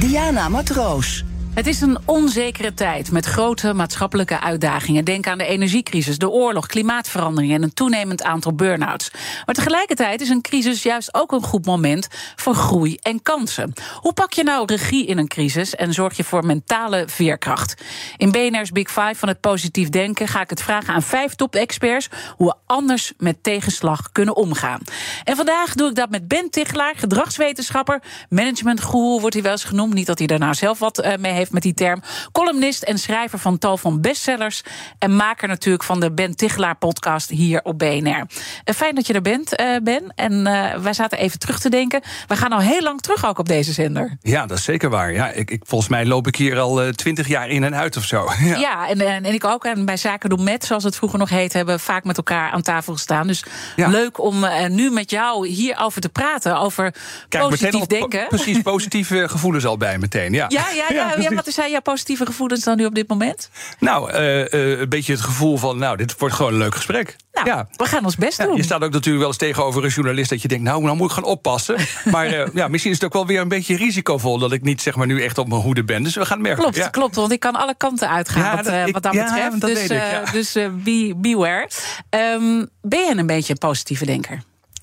Diana Matroos. Het is een onzekere tijd met grote maatschappelijke uitdagingen. Denk aan de energiecrisis, de oorlog, klimaatverandering en een toenemend aantal burn-outs. Maar tegelijkertijd is een crisis juist ook een goed moment voor groei en kansen. Hoe pak je nou regie in een crisis en zorg je voor mentale veerkracht? In BNR's Big Five van het positief denken ga ik het vragen aan vijf top-experts hoe we anders met tegenslag kunnen omgaan. En vandaag doe ik dat met Ben Tichelaar, gedragswetenschapper, managementgoeroe wordt hij wel eens genoemd. Niet dat hij daar nou zelf wat uh, mee heeft met die term. Columnist en schrijver van tal van bestsellers. En maker natuurlijk van de Ben Tichelaar podcast hier op BNR. Uh, fijn dat je er bent, uh, Ben. En uh, wij zaten even terug te denken. We gaan al heel lang terug ook op deze zender. Ja, dat is zeker waar. Ja, ik, ik volgens mij loop ik hier al twintig jaar in en uit of zo. Ja, ja en, en, en, ik ook. En bij Zaken doen met, zoals het vroeger nog heet, hebben we vaak met elkaar aan tafel gestaan. Dus ja. leuk om nu met jou hierover te praten. Over Kijk, positief denken. Precies, positieve gevoelens al bij meteen. Ja, ja, ja. ja, ja wat zijn jouw positieve gevoelens dan nu op dit moment? Nou, uh, uh, een beetje het gevoel van, nou, dit wordt gewoon een leuk gesprek. Nou, ja. we gaan ons best doen. je staat ook natuurlijk wel eens tegenover een journalist dat je denkt, nou, nou moet ik gaan oppassen. maar uh, ja, misschien is het ook wel weer een beetje risicovol dat ik niet zeg maar nu echt op mijn hoede ben. Dus we gaan merken. Klopt, ja. klopt, want ik kan alle kanten uitgaan wat, dat, ik, wat dat betreft. Dat dus ik, dus be, beware. Um, ben je een beetje een positieve denker?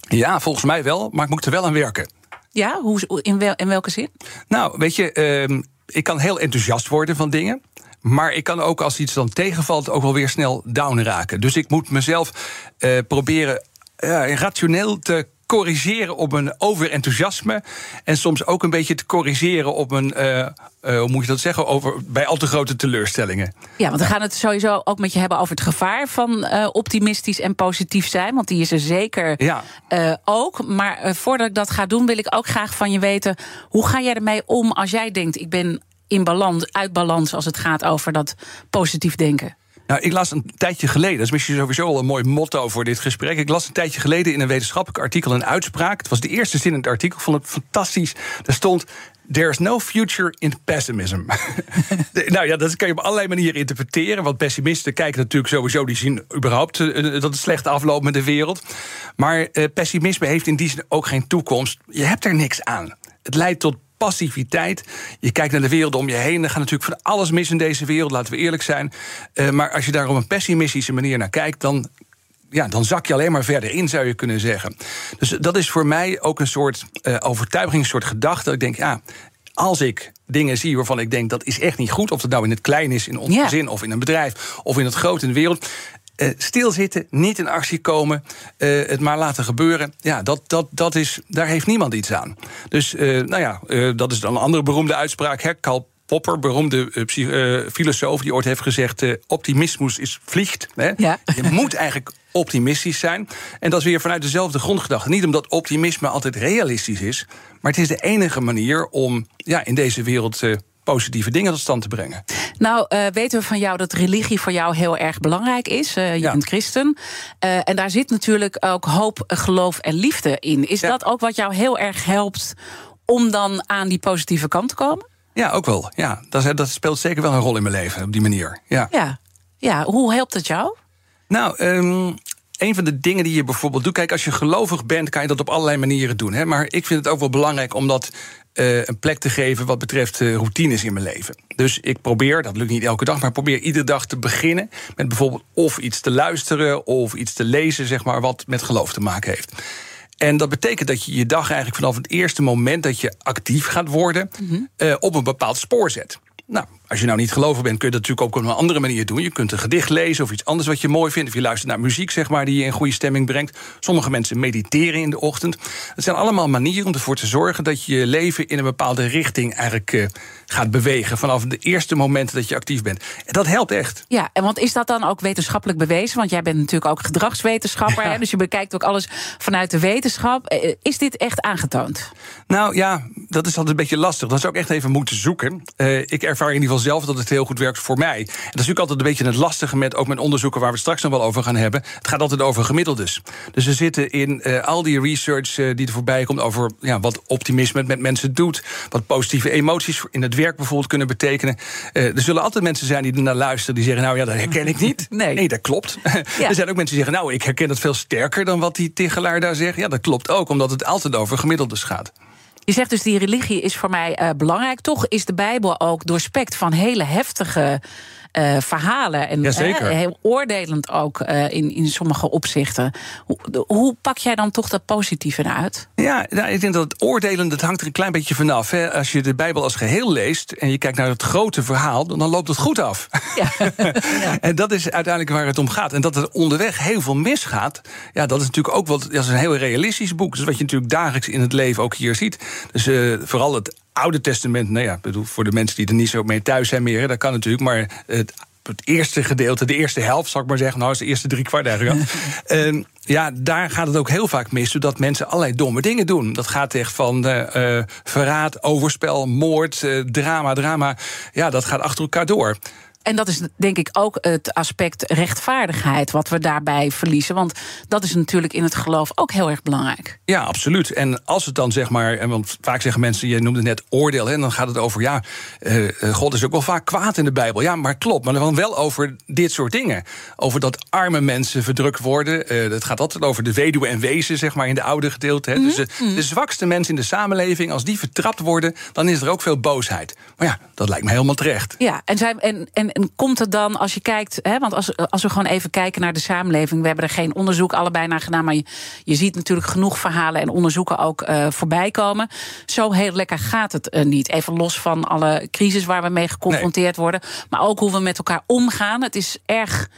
Ja, volgens mij wel, maar ik moet er wel aan werken. Ja, hoe, in, wel, in welke zin? Nou, weet je, uh, ik kan heel enthousiast worden van dingen. Maar ik kan ook als iets dan tegenvalt ook wel weer snel down raken. Dus ik moet mezelf uh, proberen uh, rationeel te corrigeren op een overenthousiasme. En soms ook een beetje te corrigeren op een. Uh, uh, hoe moet je dat zeggen? Over, bij al te grote teleurstellingen. Ja, want we gaan het sowieso ook met je hebben over het gevaar van uh, optimistisch en positief zijn. Want die is er zeker ja. ook. Maar voordat ik dat ga doen, wil ik ook graag van je weten. Hoe ga jij ermee om als jij denkt: ik ben in balans, uit balans als het gaat over dat positief denken? Nou, ik las een tijdje geleden, dat is misschien sowieso al een mooi motto voor dit gesprek. Ik las een tijdje geleden in een wetenschappelijk artikel een uitspraak. Het was de eerste zin in het artikel, vond het fantastisch. Daar stond. There's no future in pessimism. nou ja, dat kan je op allerlei manieren interpreteren. Want pessimisten kijken natuurlijk sowieso, die zien überhaupt dat het slecht afloopt met de wereld. Maar uh, pessimisme heeft in die zin ook geen toekomst. Je hebt er niks aan. Het leidt tot passiviteit. Je kijkt naar de wereld om je heen. Er gaat natuurlijk van alles mis in deze wereld, laten we eerlijk zijn. Uh, maar als je daar op een pessimistische manier naar kijkt, dan. Ja, dan zak je alleen maar verder in, zou je kunnen zeggen. Dus dat is voor mij ook een soort uh, overtuiging, een soort gedachte. Dat ik denk, ja, als ik dingen zie waarvan ik denk dat is echt niet goed, of het nou in het klein is, in ons Ja. gezin, of in een bedrijf, of in het groot in de wereld. Uh, stilzitten, niet in actie komen, uh, het maar laten gebeuren. Ja, dat, dat, dat is, daar heeft niemand iets aan. Dus, uh, nou ja, dat is dan een andere beroemde uitspraak. Hè? Karl Popper, beroemde filosoof, die ooit heeft gezegd: optimismus is vliegt. Ja. Je moet eigenlijk optimistisch zijn. En dat is weer vanuit dezelfde grondgedachte. Niet omdat optimisme altijd realistisch is, maar het is de enige manier om ja, in deze wereld positieve dingen tot stand te brengen. Nou, uh, weten we van jou dat religie voor jou heel erg belangrijk is. Uh, je Ja. bent christen. Uh, en daar zit natuurlijk ook hoop, geloof en liefde in. Is Ja. dat ook wat jou heel erg helpt om dan aan die positieve kant te komen? Ja, ook wel. Ja, dat, dat speelt zeker wel een rol in mijn leven op die manier. Ja. Ja. Ja, hoe helpt het jou? Nou, ehm, een van de dingen die je bijvoorbeeld doet. Kijk, als je gelovig bent, kan je dat op allerlei manieren doen. Hè? Maar ik vind het ook wel belangrijk om dat eh, een plek te geven wat betreft eh, routines in mijn leven. Dus ik probeer, dat lukt niet elke dag, maar ik probeer iedere dag te beginnen met bijvoorbeeld of iets te luisteren of iets te lezen, zeg maar, wat met geloof te maken heeft. En dat betekent dat je je dag eigenlijk vanaf het eerste moment dat je actief gaat worden, eh, op een bepaald spoor zet. Nou, Als je nou niet gelovig bent, kun je dat natuurlijk ook op een andere manier doen. Je kunt een gedicht lezen of iets anders wat je mooi vindt. Of je luistert naar muziek, zeg maar, die je in goede stemming brengt. Sommige mensen mediteren in de ochtend. Het zijn allemaal manieren om ervoor te zorgen dat je je leven in een bepaalde richting eigenlijk uh, gaat bewegen. Vanaf de eerste momenten dat je actief bent. En dat helpt echt. Ja, en want is dat dan ook wetenschappelijk bewezen? Want jij bent natuurlijk ook gedragswetenschapper. Hè, dus je bekijkt ook alles vanuit de wetenschap. Eh, is dit echt aangetoond? Nou ja, dat is altijd een beetje lastig. Dat zou ik echt even moeten zoeken. Uh, ik ervaar in ieder geval zelf dat het heel goed werkt voor mij. En dat is natuurlijk altijd een beetje het lastige met ook met onderzoeken waar we het straks nog wel over gaan hebben. Het gaat altijd over gemiddeldes. Dus we zitten in uh, al die research uh, die er voorbij komt over ja, wat optimisme met mensen doet, wat positieve emoties in het werk bijvoorbeeld kunnen betekenen. er zullen altijd mensen zijn die er naar luisteren die zeggen: Nou ja, dat herken ik niet. Nee, nee dat klopt. Ja. er zijn ook mensen die zeggen: Nou, ik herken dat veel sterker dan wat die Tichelaar daar zegt. Ja, dat klopt ook, omdat het altijd over gemiddeldes gaat. Je zegt dus die religie is voor mij uh, belangrijk. Toch is de Bijbel ook doorspekt van hele heftige uh, verhalen. En Jazeker. Uh, heel oordelend ook uh, in, in sommige opzichten. Hoe, hoe, pak jij dan toch dat positieve uit? Ja, nou, ik denk dat het oordelen dat hangt er een klein beetje vanaf. Hè. Als je de Bijbel als geheel leest en je kijkt naar het grote verhaal, dan loopt het goed af. Ja. ja. En dat is uiteindelijk waar het om gaat. En dat er onderweg heel veel misgaat, ja, dat is natuurlijk ook wat. Dat is een heel realistisch boek. Dus wat je natuurlijk dagelijks in het leven ook hier ziet. Dus vooral het Oude Testament, nou ja, bedoel, voor de mensen die er niet zo mee thuis zijn meer, dat kan natuurlijk, maar het het eerste gedeelte, de eerste helft, zal ik maar zeggen. Nou, is de eerste drie kwart eigenlijk. uh, ja, daar gaat het ook heel vaak mis, zodat mensen allerlei domme dingen doen. Dat gaat echt van uh, verraad, overspel, moord, uh, drama, drama. Ja, dat gaat achter elkaar door. En dat is denk ik ook het aspect rechtvaardigheid wat we daarbij verliezen. Want dat is natuurlijk in het geloof ook heel erg belangrijk. Ja, absoluut. En als het dan zeg maar, en want vaak zeggen mensen, je noemde net oordeel, hè, en dan gaat het over, ja, uh, God is ook wel vaak kwaad in de Bijbel. Ja, maar klopt. Maar dan wel over dit soort dingen. Over dat arme mensen verdrukt worden. Uh, het gaat altijd over de weduwe en wezen, zeg maar, in de oude gedeelte. Hè. Mm -hmm. Dus de, de zwakste mensen in de samenleving, als die vertrapt worden, dan is er ook veel boosheid. Maar ja, dat lijkt me helemaal terecht. Ja, en, zijn, en, en en komt het dan, als je kijkt, hè, want als, als we gewoon even kijken naar de samenleving, we hebben er geen onderzoek allebei naar gedaan, maar je, je ziet natuurlijk genoeg verhalen en onderzoeken ook uh, voorbij komen. Zo heel lekker gaat het uh, niet. Even los van alle crisis waar we mee geconfronteerd nee. worden, maar ook hoe we met elkaar omgaan. Het is erg.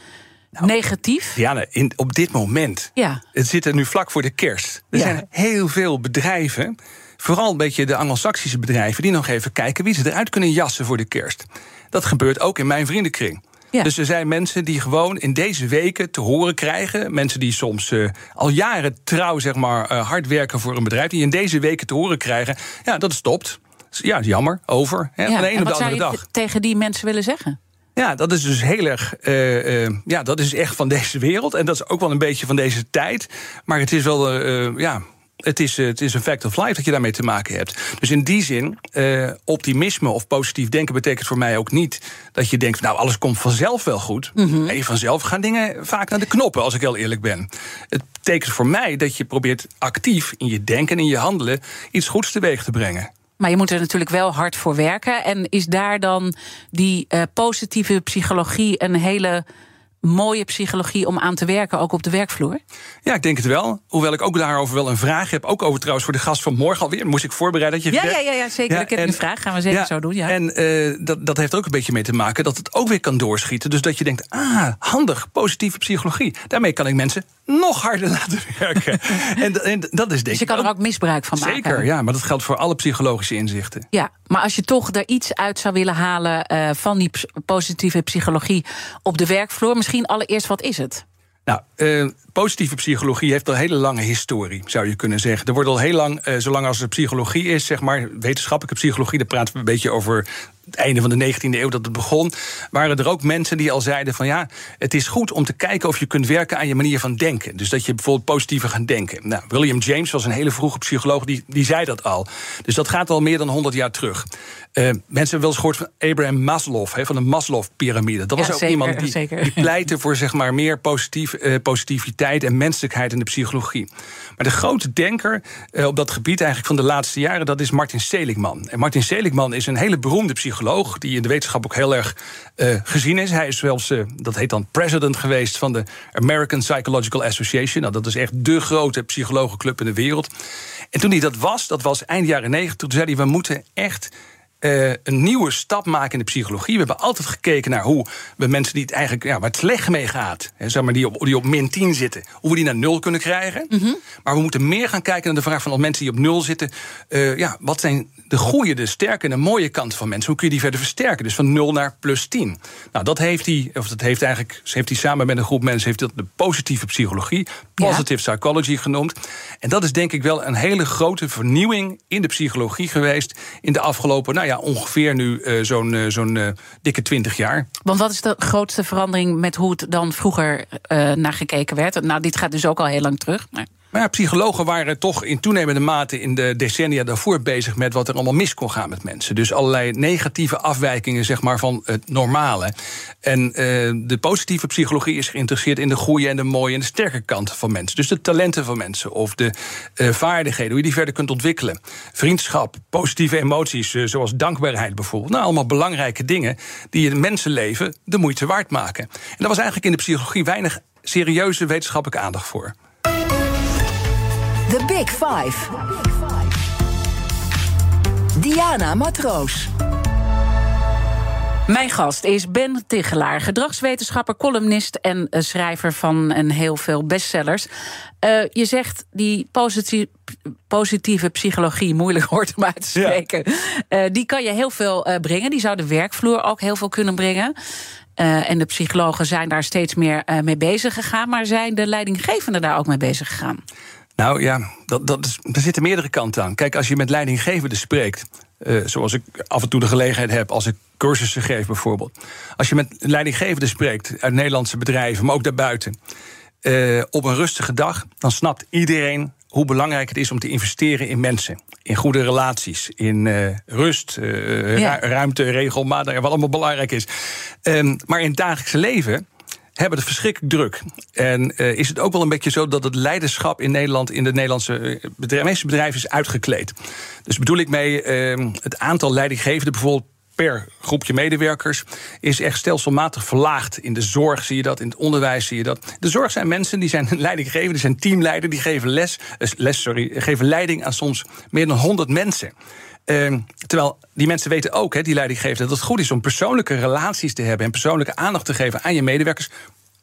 Nou, negatief? Ja, in, op dit moment. Ja. Het zit er nu vlak voor de kerst. Er ja. zijn heel veel bedrijven vooral een beetje de Anglo-Saxische bedrijven, die nog even kijken wie ze eruit kunnen jassen voor de kerst. Dat gebeurt ook in mijn vriendenkring. Ja. Dus er zijn mensen die gewoon in deze weken te horen krijgen. Mensen die soms uh, al jaren trouw zeg maar, uh, hard werken voor een bedrijf. Die in deze weken te horen krijgen. Ja, dat stopt. Ja, jammer. Over. Hè, ja, van de een op de andere dag. Wat tegen die mensen willen zeggen? Ja, dat is dus heel erg. Uh, uh, ja, dat is echt van deze wereld. En dat is ook wel een beetje van deze tijd. Maar het is wel. Uh, ja, het is, het is een fact of life dat je daarmee te maken hebt. Dus in die zin, uh, optimisme of positief denken betekent voor mij ook niet dat je denkt, nou, alles komt vanzelf wel goed. Mm -hmm. Nee, vanzelf gaan dingen vaak naar de knoppen, als ik heel eerlijk ben. Het betekent voor mij dat je probeert actief in je denken en in je handelen iets goeds teweeg te brengen. Maar je moet er natuurlijk wel hard voor werken. En is daar dan die uh, positieve psychologie een hele mooie psychologie om aan te werken, ook op de werkvloer? Ja, ik denk het wel. Hoewel ik ook daarover wel een vraag heb. Ook over trouwens voor de gast van morgen alweer. Moest ik voorbereiden dat je. Ja, ja, ja, ja, zeker. Ja, ik heb en, een vraag. Gaan we zeker ja, zo doen. Ja. En uh, dat, dat heeft ook een beetje mee te maken dat het ook weer kan doorschieten. Dus dat je denkt, ah, handig, positieve psychologie. Daarmee kan ik mensen nog harder laten werken. en, en, dat is denk dus je kan er ook misbruik van maken. Zeker, ja, maar dat geldt voor alle psychologische inzichten. Ja, maar als je toch er iets uit zou willen halen uh, van die positieve psychologie op de werkvloer, misschien allereerst wat is het? Nou, uh, positieve psychologie heeft al een hele lange historie, zou je kunnen zeggen. Er wordt al heel lang, uh, zolang als er psychologie is, zeg maar, wetenschappelijke psychologie, daar praten we een beetje over het einde van de 19e eeuw dat het begon, waren er ook mensen die al zeiden van ja, het is goed om te kijken of je kunt werken aan je manier van denken. Dus dat je bijvoorbeeld positiever gaat denken. Nou, William James was een hele vroege psycholoog, die, die zei dat al. Dus dat gaat al meer dan 100 jaar terug. Uh, mensen hebben wel eens gehoord van Abraham Maslow, he, van de Maslow-pyramide. Dat was ja, ook zeker, iemand die, die pleitte voor zeg maar, meer positief, uh, positiviteit en menselijkheid in de psychologie. Maar de grote denker uh, op dat gebied eigenlijk van de laatste jaren, dat is Martin Seligman. En Martin Seligman is een hele beroemde psycholoog die in de wetenschap ook heel erg uh, gezien is. Hij is zelfs, uh, dat heet dan president geweest van de American Psychological Association. Nou, dat is echt de grote psychologenclub in de wereld. En toen hij dat was, dat was eind jaren negentig, toen zei hij: we moeten echt uh, een nieuwe stap maken in de psychologie. We hebben altijd gekeken naar hoe we mensen die het eigenlijk ja, waar het slecht mee gaat, hè, zeg maar die op, die op min 10 zitten, hoe we die naar nul kunnen krijgen. Mm -hmm. Maar we moeten meer gaan kijken naar de vraag van als mensen die op nul zitten, uh, ja, wat zijn de goede, de sterke en de mooie kanten van mensen? Hoe kun je die verder versterken? Dus van 0 naar plus 10. Nou, dat heeft hij, of dat heeft eigenlijk, heeft hij samen met een groep mensen, heeft dat de positieve psychologie, positive ja. psychology genoemd. En dat is denk ik wel een hele grote vernieuwing in de psychologie geweest in de afgelopen, nou ja, ongeveer nu uh, zo'n uh, zo'n uh, dikke 20 jaar. Want wat is de grootste verandering met hoe het dan vroeger naar gekeken werd? Nou, dit gaat dus ook al heel lang terug. Maar... Maar ja, psychologen waren toch in toenemende mate in de decennia daarvoor bezig met wat er allemaal mis kon gaan met mensen. Dus allerlei negatieve afwijkingen zeg maar, van het normale. En uh, de positieve psychologie is geïnteresseerd in de goede en de mooie en de sterke kanten van mensen. Dus de talenten van mensen of de uh, vaardigheden, hoe je die verder kunt ontwikkelen. Vriendschap, positieve emoties, uh, zoals dankbaarheid bijvoorbeeld. Nou, allemaal belangrijke dingen die het mensenleven de moeite waard maken. En daar was eigenlijk in de psychologie weinig serieuze wetenschappelijke aandacht voor. The Big Five. Diana Matroos. Mijn gast is Ben Tichelaar, gedragswetenschapper, columnist en schrijver van een heel veel bestsellers. Uh, je zegt die positieve, positieve psychologie, moeilijk hoort om uit te spreken, ja. uh, die kan je heel veel uh, brengen. Die zou de werkvloer ook heel veel kunnen brengen. en de psychologen zijn daar steeds meer mee bezig gegaan, maar zijn de leidinggevenden daar ook mee bezig gegaan? Nou ja, dat, dat is, er zitten meerdere kanten aan. Kijk, als je met leidinggevenden spreekt, uh, zoals ik af en toe de gelegenheid heb als ik cursussen geef bijvoorbeeld. Als je met leidinggevenden spreekt uit Nederlandse bedrijven, maar ook daarbuiten, uh, op een rustige dag, dan snapt iedereen hoe belangrijk het is om te investeren in mensen. In goede relaties, in uh, rust, uh, ja. ruimte, regelmatig, wat allemaal belangrijk is. Um, maar in het dagelijkse leven hebben het verschrikkelijk druk. En uh, is het ook wel een beetje zo dat het leiderschap in Nederland in de Nederlandse bedrijf, meeste bedrijven is uitgekleed. Dus bedoel ik mee uh, het aantal leidinggevenden bijvoorbeeld per groepje medewerkers is echt stelselmatig verlaagd. In de zorg zie je dat, in het onderwijs zie je dat. De zorg zijn mensen die zijn leidinggevenden, die zijn teamleider, die geven les, les sorry, geven leiding aan soms meer dan 100 mensen. Uh, terwijl die mensen weten ook, he, die leidinggevenden, dat het goed is om persoonlijke relaties te hebben en persoonlijke aandacht te geven aan je medewerkers.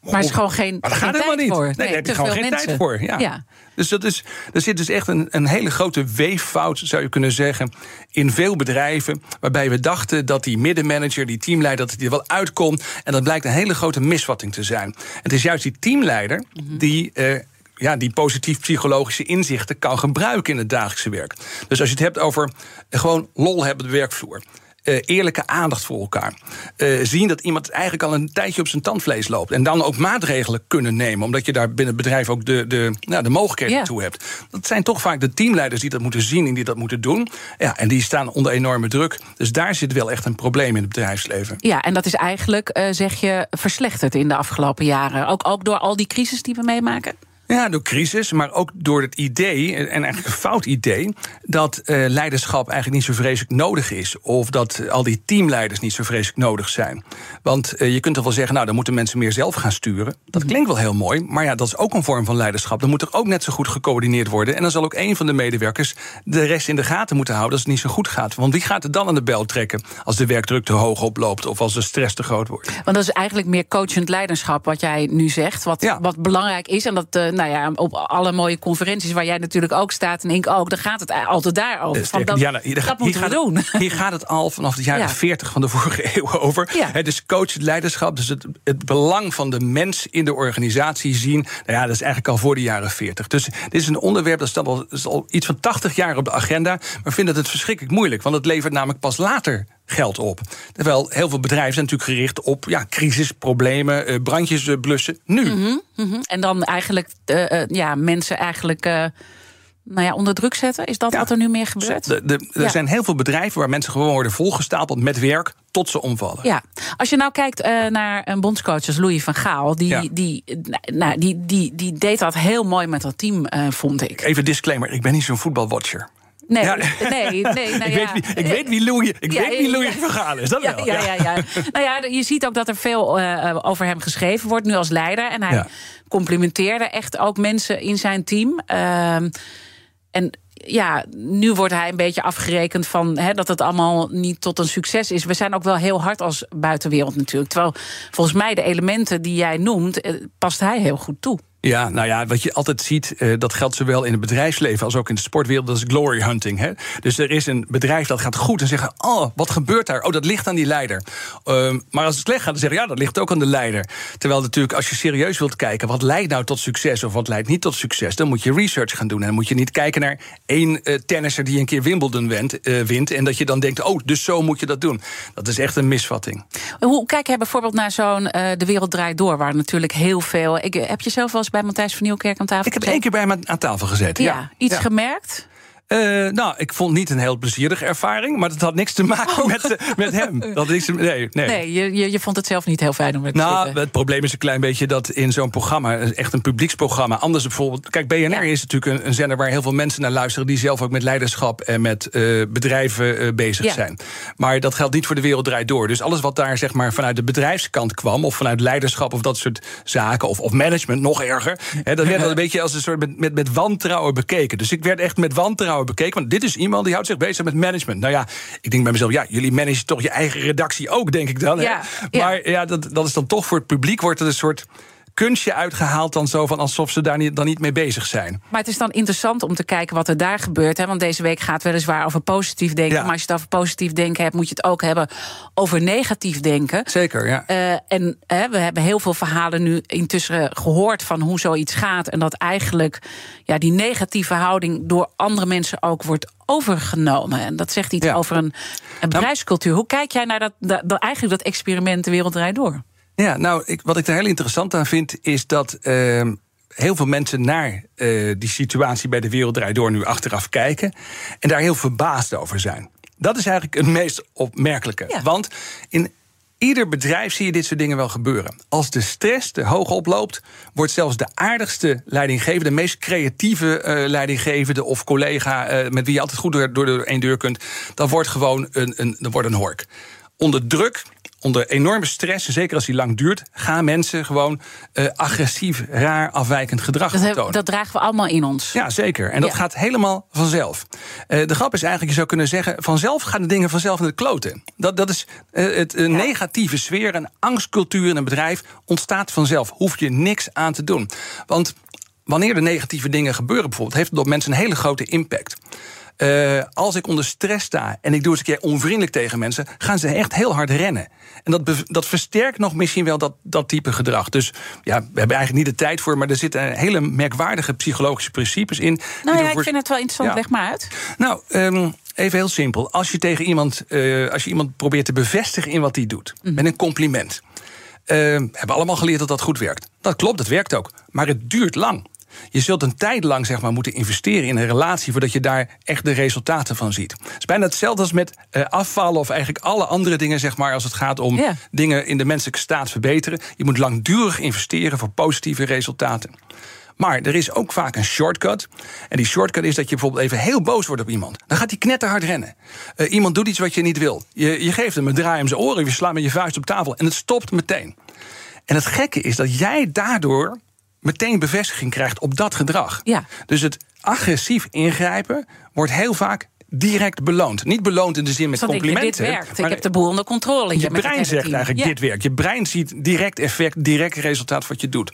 Maar er is gewoon geen, maar dat geen gaat helemaal niet. voor. Nee, daar heb je gewoon geen mensen. tijd voor. Ja. Ja. Dus dat is, er zit dus echt een, een hele grote weeffout, zou je kunnen zeggen, in veel bedrijven. Waarbij we dachten dat die middenmanager, die teamleider, dat hij er wel uitkomt. En dat blijkt een hele grote misvatting te zijn. Het is juist die teamleider die. Uh, ja, die positief psychologische inzichten kan gebruiken in het dagelijkse werk. Dus als je het hebt over gewoon lol hebben op de werkvloer. Uh, eerlijke aandacht voor elkaar. Uh, zien dat iemand eigenlijk al een tijdje op zijn tandvlees loopt. En dan ook maatregelen kunnen nemen. Omdat je daar binnen het bedrijf ook de, de, nou, de mogelijkheden toe hebt. Dat zijn toch vaak de teamleiders die dat moeten zien en die dat moeten doen. Ja, en die staan onder enorme druk. Dus daar zit wel echt een probleem in het bedrijfsleven. Ja, en dat is eigenlijk, eh, zeg je, verslechterd in de afgelopen jaren. Ook, ook door al die crisis die we meemaken? Ja, door crisis, maar ook door het idee, en eigenlijk een fout idee, dat eh, leiderschap eigenlijk niet zo vreselijk nodig is. Of dat al die teamleiders niet zo vreselijk nodig zijn. Want eh, je kunt toch wel zeggen, nou, dan moeten mensen meer zelf gaan sturen. Dat klinkt wel heel mooi, maar ja, dat is ook een vorm van leiderschap. Dan moet er ook net zo goed gecoördineerd worden. En dan zal ook een van de medewerkers de rest in de gaten moeten houden als het niet zo goed gaat. Want wie gaat er dan aan de bel trekken als de werkdruk te hoog oploopt of als de stress te groot wordt? Want dat is eigenlijk meer coachend leiderschap wat jij nu zegt. Wat, Ja. wat belangrijk is. En dat, eh, nou ja, op alle mooie conferenties waar jij natuurlijk ook staat en ik ook, dan gaat het altijd daarover. Eh, Van dat, Diana, hier, dat gaat- moeten we doen. Hier gaat het al vanaf de jaren Ja. 40 van de vorige eeuw over. Ja. Hè, dus coach, het leiderschap, dus het, het belang van de mens in de organisatie zien. Nou ja, dat is eigenlijk al voor de jaren 40. Dus dit is een onderwerp dat staat al, is al iets van 80 jaar op de agenda. Maar vinden het verschrikkelijk moeilijk, want het levert namelijk pas later geld op. Terwijl heel veel bedrijven zijn natuurlijk gericht op ja, crisis, problemen, eh, brandjes eh, blussen. Nu. Mhm. En dan eigenlijk eh, ja, mensen eigenlijk nou ja, onder druk zetten. Is dat Ja. wat er nu meer gebeurt? De, de, er Ja. zijn heel veel bedrijven waar mensen gewoon worden volgestapeld met werk tot ze omvallen. Ja, als je nou kijkt naar een bondscoach als Louis van Gaal, die, Ja. die, nou, die, die, die deed dat heel mooi met dat team, vond ik. Even disclaimer, ik ben niet zo'n voetbalwatcher. Nee, Ja. nee, nee. Nou ik, ja. weet wie, ik weet wie Louis, ik Ja, weet wie Louis is. Dat Ja, wel. ja, ja, ja. nou ja, je ziet ook dat er veel eh, over hem geschreven wordt, nu als leider. En hij complimenteerde echt ook mensen in zijn team. Ehm, en ja, nu wordt hij een beetje afgerekend van hè, dat het allemaal niet tot een succes is. We zijn ook wel heel hard als buitenwereld natuurlijk. Terwijl volgens mij de elementen die jij noemt, eh, past hij heel goed toe. Ja, nou ja, wat je altijd ziet, uh, dat geldt zowel in het bedrijfsleven als ook in de sportwereld, dat is glory hunting. Hè? Dus er is een bedrijf dat gaat goed en zeggen: Oh, wat gebeurt daar? Oh, dat ligt aan die leider. Uh, maar als het slecht gaat, dan zeggen ja, dat ligt ook aan de leider. Terwijl natuurlijk, als je serieus wilt kijken, wat leidt nou tot succes of wat leidt niet tot succes, dan moet je research gaan doen. En dan moet je niet kijken naar één uh, tennisser die een keer Wimbledon wint, wint. En dat je dan denkt: Oh, dus zo moet je dat doen. Dat is echt een misvatting. Hoe kijk jij bijvoorbeeld naar zo'n De Wereld Draait Door, waar natuurlijk heel veel. Ik, heb je zelf wel eens bij Matthijs van Nieuwkerk aan tafel Ik heb één keer bij hem aan tafel gezeten. Ja, ja. iets gemerkt? Uh, nou, ik vond niet een heel plezierige ervaring, maar dat had niks te maken oh. met, met hem. Dat nee, nee. nee je, je vond het zelf niet heel fijn om het te Nou, het probleem is een klein beetje dat in zo'n programma, echt een publieksprogramma, anders bijvoorbeeld. Kijk, BNR is natuurlijk een, een, zender waar heel veel mensen naar luisteren die zelf ook met leiderschap en met uh, bedrijven uh, bezig ja. zijn. Maar dat geldt niet voor de wereld draait door. Dus alles wat daar zeg maar vanuit de bedrijfskant kwam, of vanuit leiderschap of dat soort zaken, of, of management, nog erger, hè, dat werd een beetje als een soort met, met, met wantrouwen bekeken. Dus ik werd echt met wantrouwen bekeken. Want dit is iemand die houdt zich bezig met management. Nou ja, ik denk bij mezelf, ja, jullie managen toch je eigen redactie ook, denk ik dan. Ja, Maar ja, dat, dat is dan toch voor het publiek wordt het een soort kunstje uitgehaald dan zo van alsof ze daar niet, dan niet mee bezig zijn. Maar het is dan interessant om te kijken wat er daar gebeurt. Hè? Want deze week gaat weliswaar over positief denken. Maar als je het over positief denken hebt, moet je het ook hebben over negatief denken. Zeker, ja. Uh, en we hebben heel veel verhalen nu intussen gehoord van hoe zoiets gaat. En dat eigenlijk ja, die negatieve houding door andere mensen ook wordt overgenomen. En dat zegt iets over een, een nou, bedrijfscultuur. Hoe kijk jij naar dat, dat, eigenlijk dat experiment de wereld draait door? Ja, nou, ik, wat ik er heel interessant aan vind, is dat. Uh, heel veel mensen naar uh, die situatie bij de Wereld Door nu achteraf kijken. En daar heel verbaasd over zijn. Dat is eigenlijk het meest opmerkelijke. Ja. Want in ieder bedrijf zie je dit soort dingen wel gebeuren. Als de stress te hoog oploopt, wordt zelfs de aardigste leidinggevende, de meest creatieve uh, leidinggevende of collega uh, met wie je altijd goed door, door de één deur kunt, dat wordt gewoon een, een, dat wordt een hork. Onder druk onder enorme stress, zeker als die lang duurt, gaan mensen gewoon uh, agressief, raar, afwijkend gedrag dat, tonen. Dat dragen we allemaal in ons. Ja, zeker. En dat gaat helemaal vanzelf. Uh, de grap is eigenlijk, je zou kunnen zeggen, vanzelf gaan de dingen vanzelf in de kloten. Dat, dat is uh, het ja. negatieve sfeer, een angstcultuur in een bedrijf ontstaat vanzelf. Hoef je niks aan te doen. Want wanneer er negatieve dingen gebeuren, bijvoorbeeld, heeft het op mensen een hele grote impact. Uh, als ik onder stress sta en ik doe eens een keer onvriendelijk tegen mensen, gaan ze echt heel hard rennen. En dat, dat versterkt nog misschien wel dat, dat type gedrag. Dus ja, we hebben eigenlijk niet de tijd voor, maar er zitten hele merkwaardige psychologische principes in. Nou ja, ik vind het wel interessant. Ja. Leg maar uit. Nou, um, even heel simpel. Als je tegen iemand, uh, als je iemand probeert te bevestigen in wat hij doet, mm. met een compliment. Uh, hebben we allemaal geleerd dat dat goed werkt. Dat klopt, dat werkt ook. Maar het duurt lang. Je zult een tijd lang zeg maar, moeten investeren in een relatie voordat je daar echt de resultaten van ziet. Het is bijna hetzelfde als met uh, afvallen of eigenlijk alle andere dingen, zeg maar, als het gaat om dingen in de menselijke staat verbeteren. Je moet langdurig investeren voor positieve resultaten. Maar er is ook vaak een shortcut. En die shortcut is dat je bijvoorbeeld even heel boos wordt op iemand. Dan gaat hij knetterhard rennen. Uh, iemand doet iets wat je niet wil. Je, je geeft hem een draai om zijn oren, je slaat met je vuist op tafel en het stopt meteen. En het gekke is dat jij daardoor meteen bevestiging krijgt op dat gedrag. Ja. Dus het agressief ingrijpen wordt heel vaak direct beloond. Niet beloond in de zin met complimenten. Ik, dit werkt. Ik heb de boel onder controle. Je brein zegt eigenlijk, ja. dit werkt. Je brein ziet direct effect, direct resultaat wat je doet.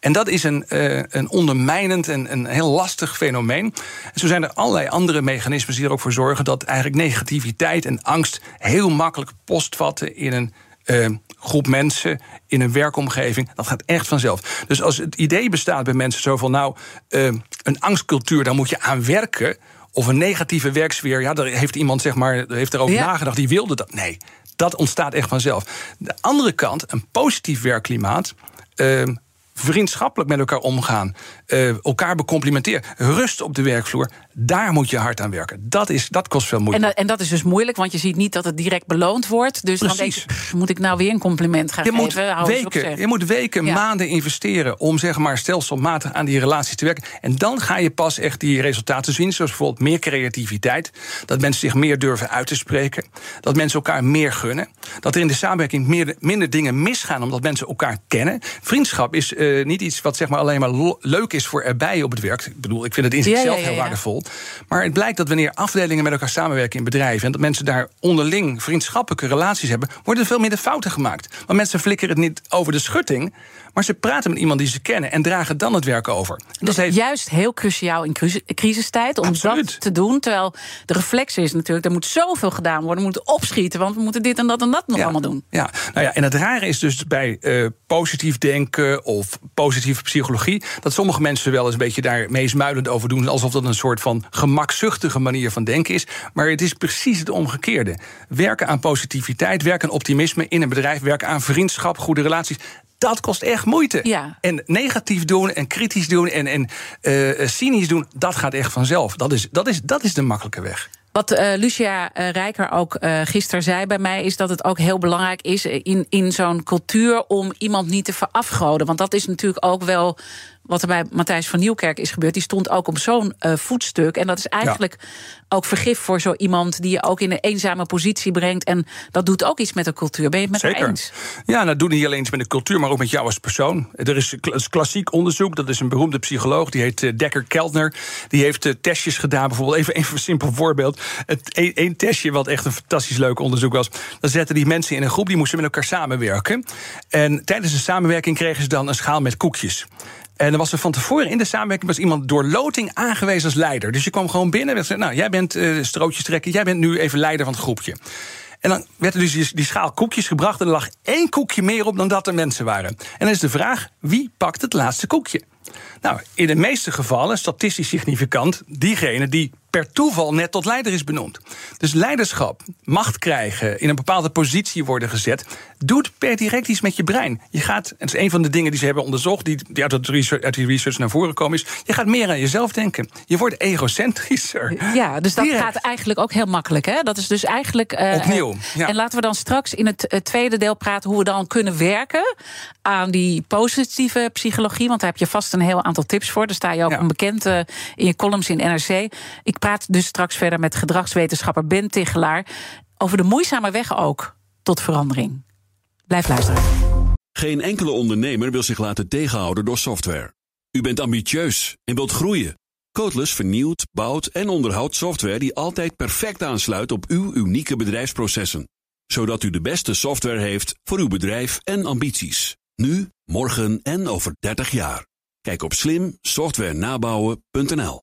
En dat is een, uh, een ondermijnend en een heel lastig fenomeen. En zo zijn er allerlei andere mechanismen die er ook voor zorgen... dat eigenlijk negativiteit en angst heel makkelijk postvatten in een... Uh, groep mensen in een werkomgeving. Dat gaat echt vanzelf. Dus als het idee bestaat bij mensen zo van, nou, uh, een angstcultuur, daar moet je aan werken. Of een negatieve werksfeer, ja, daar heeft iemand zeg maar, heeft erover ja. nagedacht, die wilde dat. Nee, dat ontstaat echt vanzelf. De andere kant, een positief werkklimaat. Uh, vriendschappelijk met elkaar omgaan, uh, elkaar becomplimenteren, rust op de werkvloer, daar moet je hard aan werken. Dat, is, dat kost veel moeite. En, dat, en dat is dus moeilijk, want je ziet niet dat het direct beloond wordt. Dus Precies. dan denk je, moet ik nou weer een compliment gaan je geven? Moet weken, je moet weken, ja. maanden investeren om zeg maar stelselmatig aan die relatie te werken. En dan ga je pas echt die resultaten zien, zoals bijvoorbeeld meer creativiteit, dat mensen zich meer durven uit te spreken, dat mensen elkaar meer gunnen, dat er in de samenwerking meer, minder dingen misgaan omdat mensen elkaar kennen. Vriendschap is uh, eh, niet iets wat zeg maar alleen maar leuk is voor erbij op het werk. Ik bedoel, ik vind het in zichzelf heel waardevol. Maar het blijkt dat wanneer afdelingen met elkaar samenwerken in bedrijven en dat mensen daar onderling vriendschappelijke relaties hebben, worden er veel minder fouten gemaakt. Want mensen flikkeren het niet over de schutting. Maar ze praten met iemand die ze kennen en dragen dan het werk over. Dus dat heeft... juist heel cruciaal in crisistijd om dat te doen. Terwijl de reflex is natuurlijk, er moet zoveel gedaan worden. We moeten opschieten, want we moeten dit en dat en dat nog allemaal doen. Ja, nou ja, en het rare is dus bij uh, positief denken of positieve psychologie... dat sommige mensen wel eens een beetje daar meesmuilend over doen... alsof dat een soort van gemakzuchtige manier van denken is. Maar het is precies het omgekeerde. Werken aan positiviteit, werken aan optimisme in een bedrijf... werken aan vriendschap, goede relaties dat kost echt moeite. Ja. En negatief doen en kritisch doen en, en uh, cynisch doen, dat gaat echt vanzelf. Dat is, dat is, dat is de makkelijke weg. Wat uh, Lucia Rijker ook uh, gisteren zei bij mij, is dat het ook heel belangrijk is in, in zo'n cultuur om iemand niet te verafgoden. Want dat is natuurlijk ook wel wat er bij Matthijs van Nieuwkerk is gebeurd, die stond ook op zo'n uh, voetstuk. En dat is eigenlijk ook vergif voor zo iemand die je ook in een eenzame positie brengt. En dat doet ook iets met de cultuur. Ben je het met Zeker. eens? Ja, dat doet niet alleen iets met de cultuur, maar ook met jou als persoon. Er is klassiek onderzoek, dat is een beroemde psycholoog, die heet eh, Dekker Keltner. Die heeft uh, testjes gedaan, bijvoorbeeld even, even een simpel voorbeeld. Het e-, testje, wat echt een fantastisch leuk onderzoek was. Dan zetten die mensen in een groep, die moesten met elkaar samenwerken. En tijdens de samenwerking kregen ze dan een schaal met koekjes. En dan was er van tevoren in de samenwerking was iemand door loting aangewezen als leider. Dus je kwam gewoon binnen en zei: Nou, jij bent uh, strootjes trekken, jij bent nu even leider van het groepje. En dan werd er dus die, die, schaal koekjes gebracht en er lag één koekje meer op dan dat er mensen waren. En dan is de vraag: wie pakt het laatste koekje? Nou, in de meeste gevallen, statistisch significant, diegene die per toeval net tot leider is benoemd. Dus leiderschap, macht krijgen, in een bepaalde positie worden gezet, doet per direct iets met je brein. Je gaat, en het is een van de dingen die ze hebben onderzocht, die, die uit, research, uit die research naar voren komen, is: je gaat meer aan jezelf denken. Je wordt egocentrischer. Ja, dus dat gaat eigenlijk ook heel makkelijk. Hè? Dat is dus eigenlijk. Uh, Opnieuw. Ja. En laten we dan straks in het, het tweede deel praten hoe we dan kunnen werken aan die positieve psychologie. Want daar heb je vast een heel aantal tips voor. Daar sta je ook ja. onbekend uh, in je columns in NRC. Ik praat dus straks verder met gedragswetenschapper Ben Tichelaar over de moeizame weg ook tot verandering. Blijf luisteren. Geen enkele ondernemer wil zich laten tegenhouden door software. U bent ambitieus en wilt groeien. Codeless vernieuwt, bouwt en onderhoudt software die altijd perfect aansluit op uw unieke bedrijfsprocessen. Zodat u de beste software heeft voor uw bedrijf en ambities. Nu, morgen en over 30 jaar. Kijk op slimsoftwarenabouwen.nl.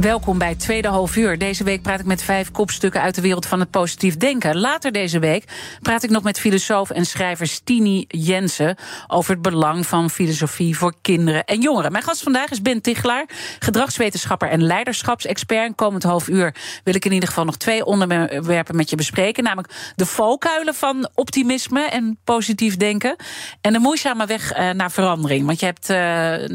Welkom bij tweede half uur. Deze week praat ik met vijf kopstukken uit de wereld van het positief denken. Later deze week praat ik nog met filosoof en schrijver Stini Jensen over het belang van filosofie voor kinderen en jongeren. Mijn gast vandaag is Ben Tichelaar, gedragswetenschapper en leiderschapsexpert. En komend half uur wil ik in ieder geval nog twee onderwerpen met je bespreken, namelijk de valkuilen van optimisme en positief denken en de moeizame weg eh, naar verandering. Want je hebt uh,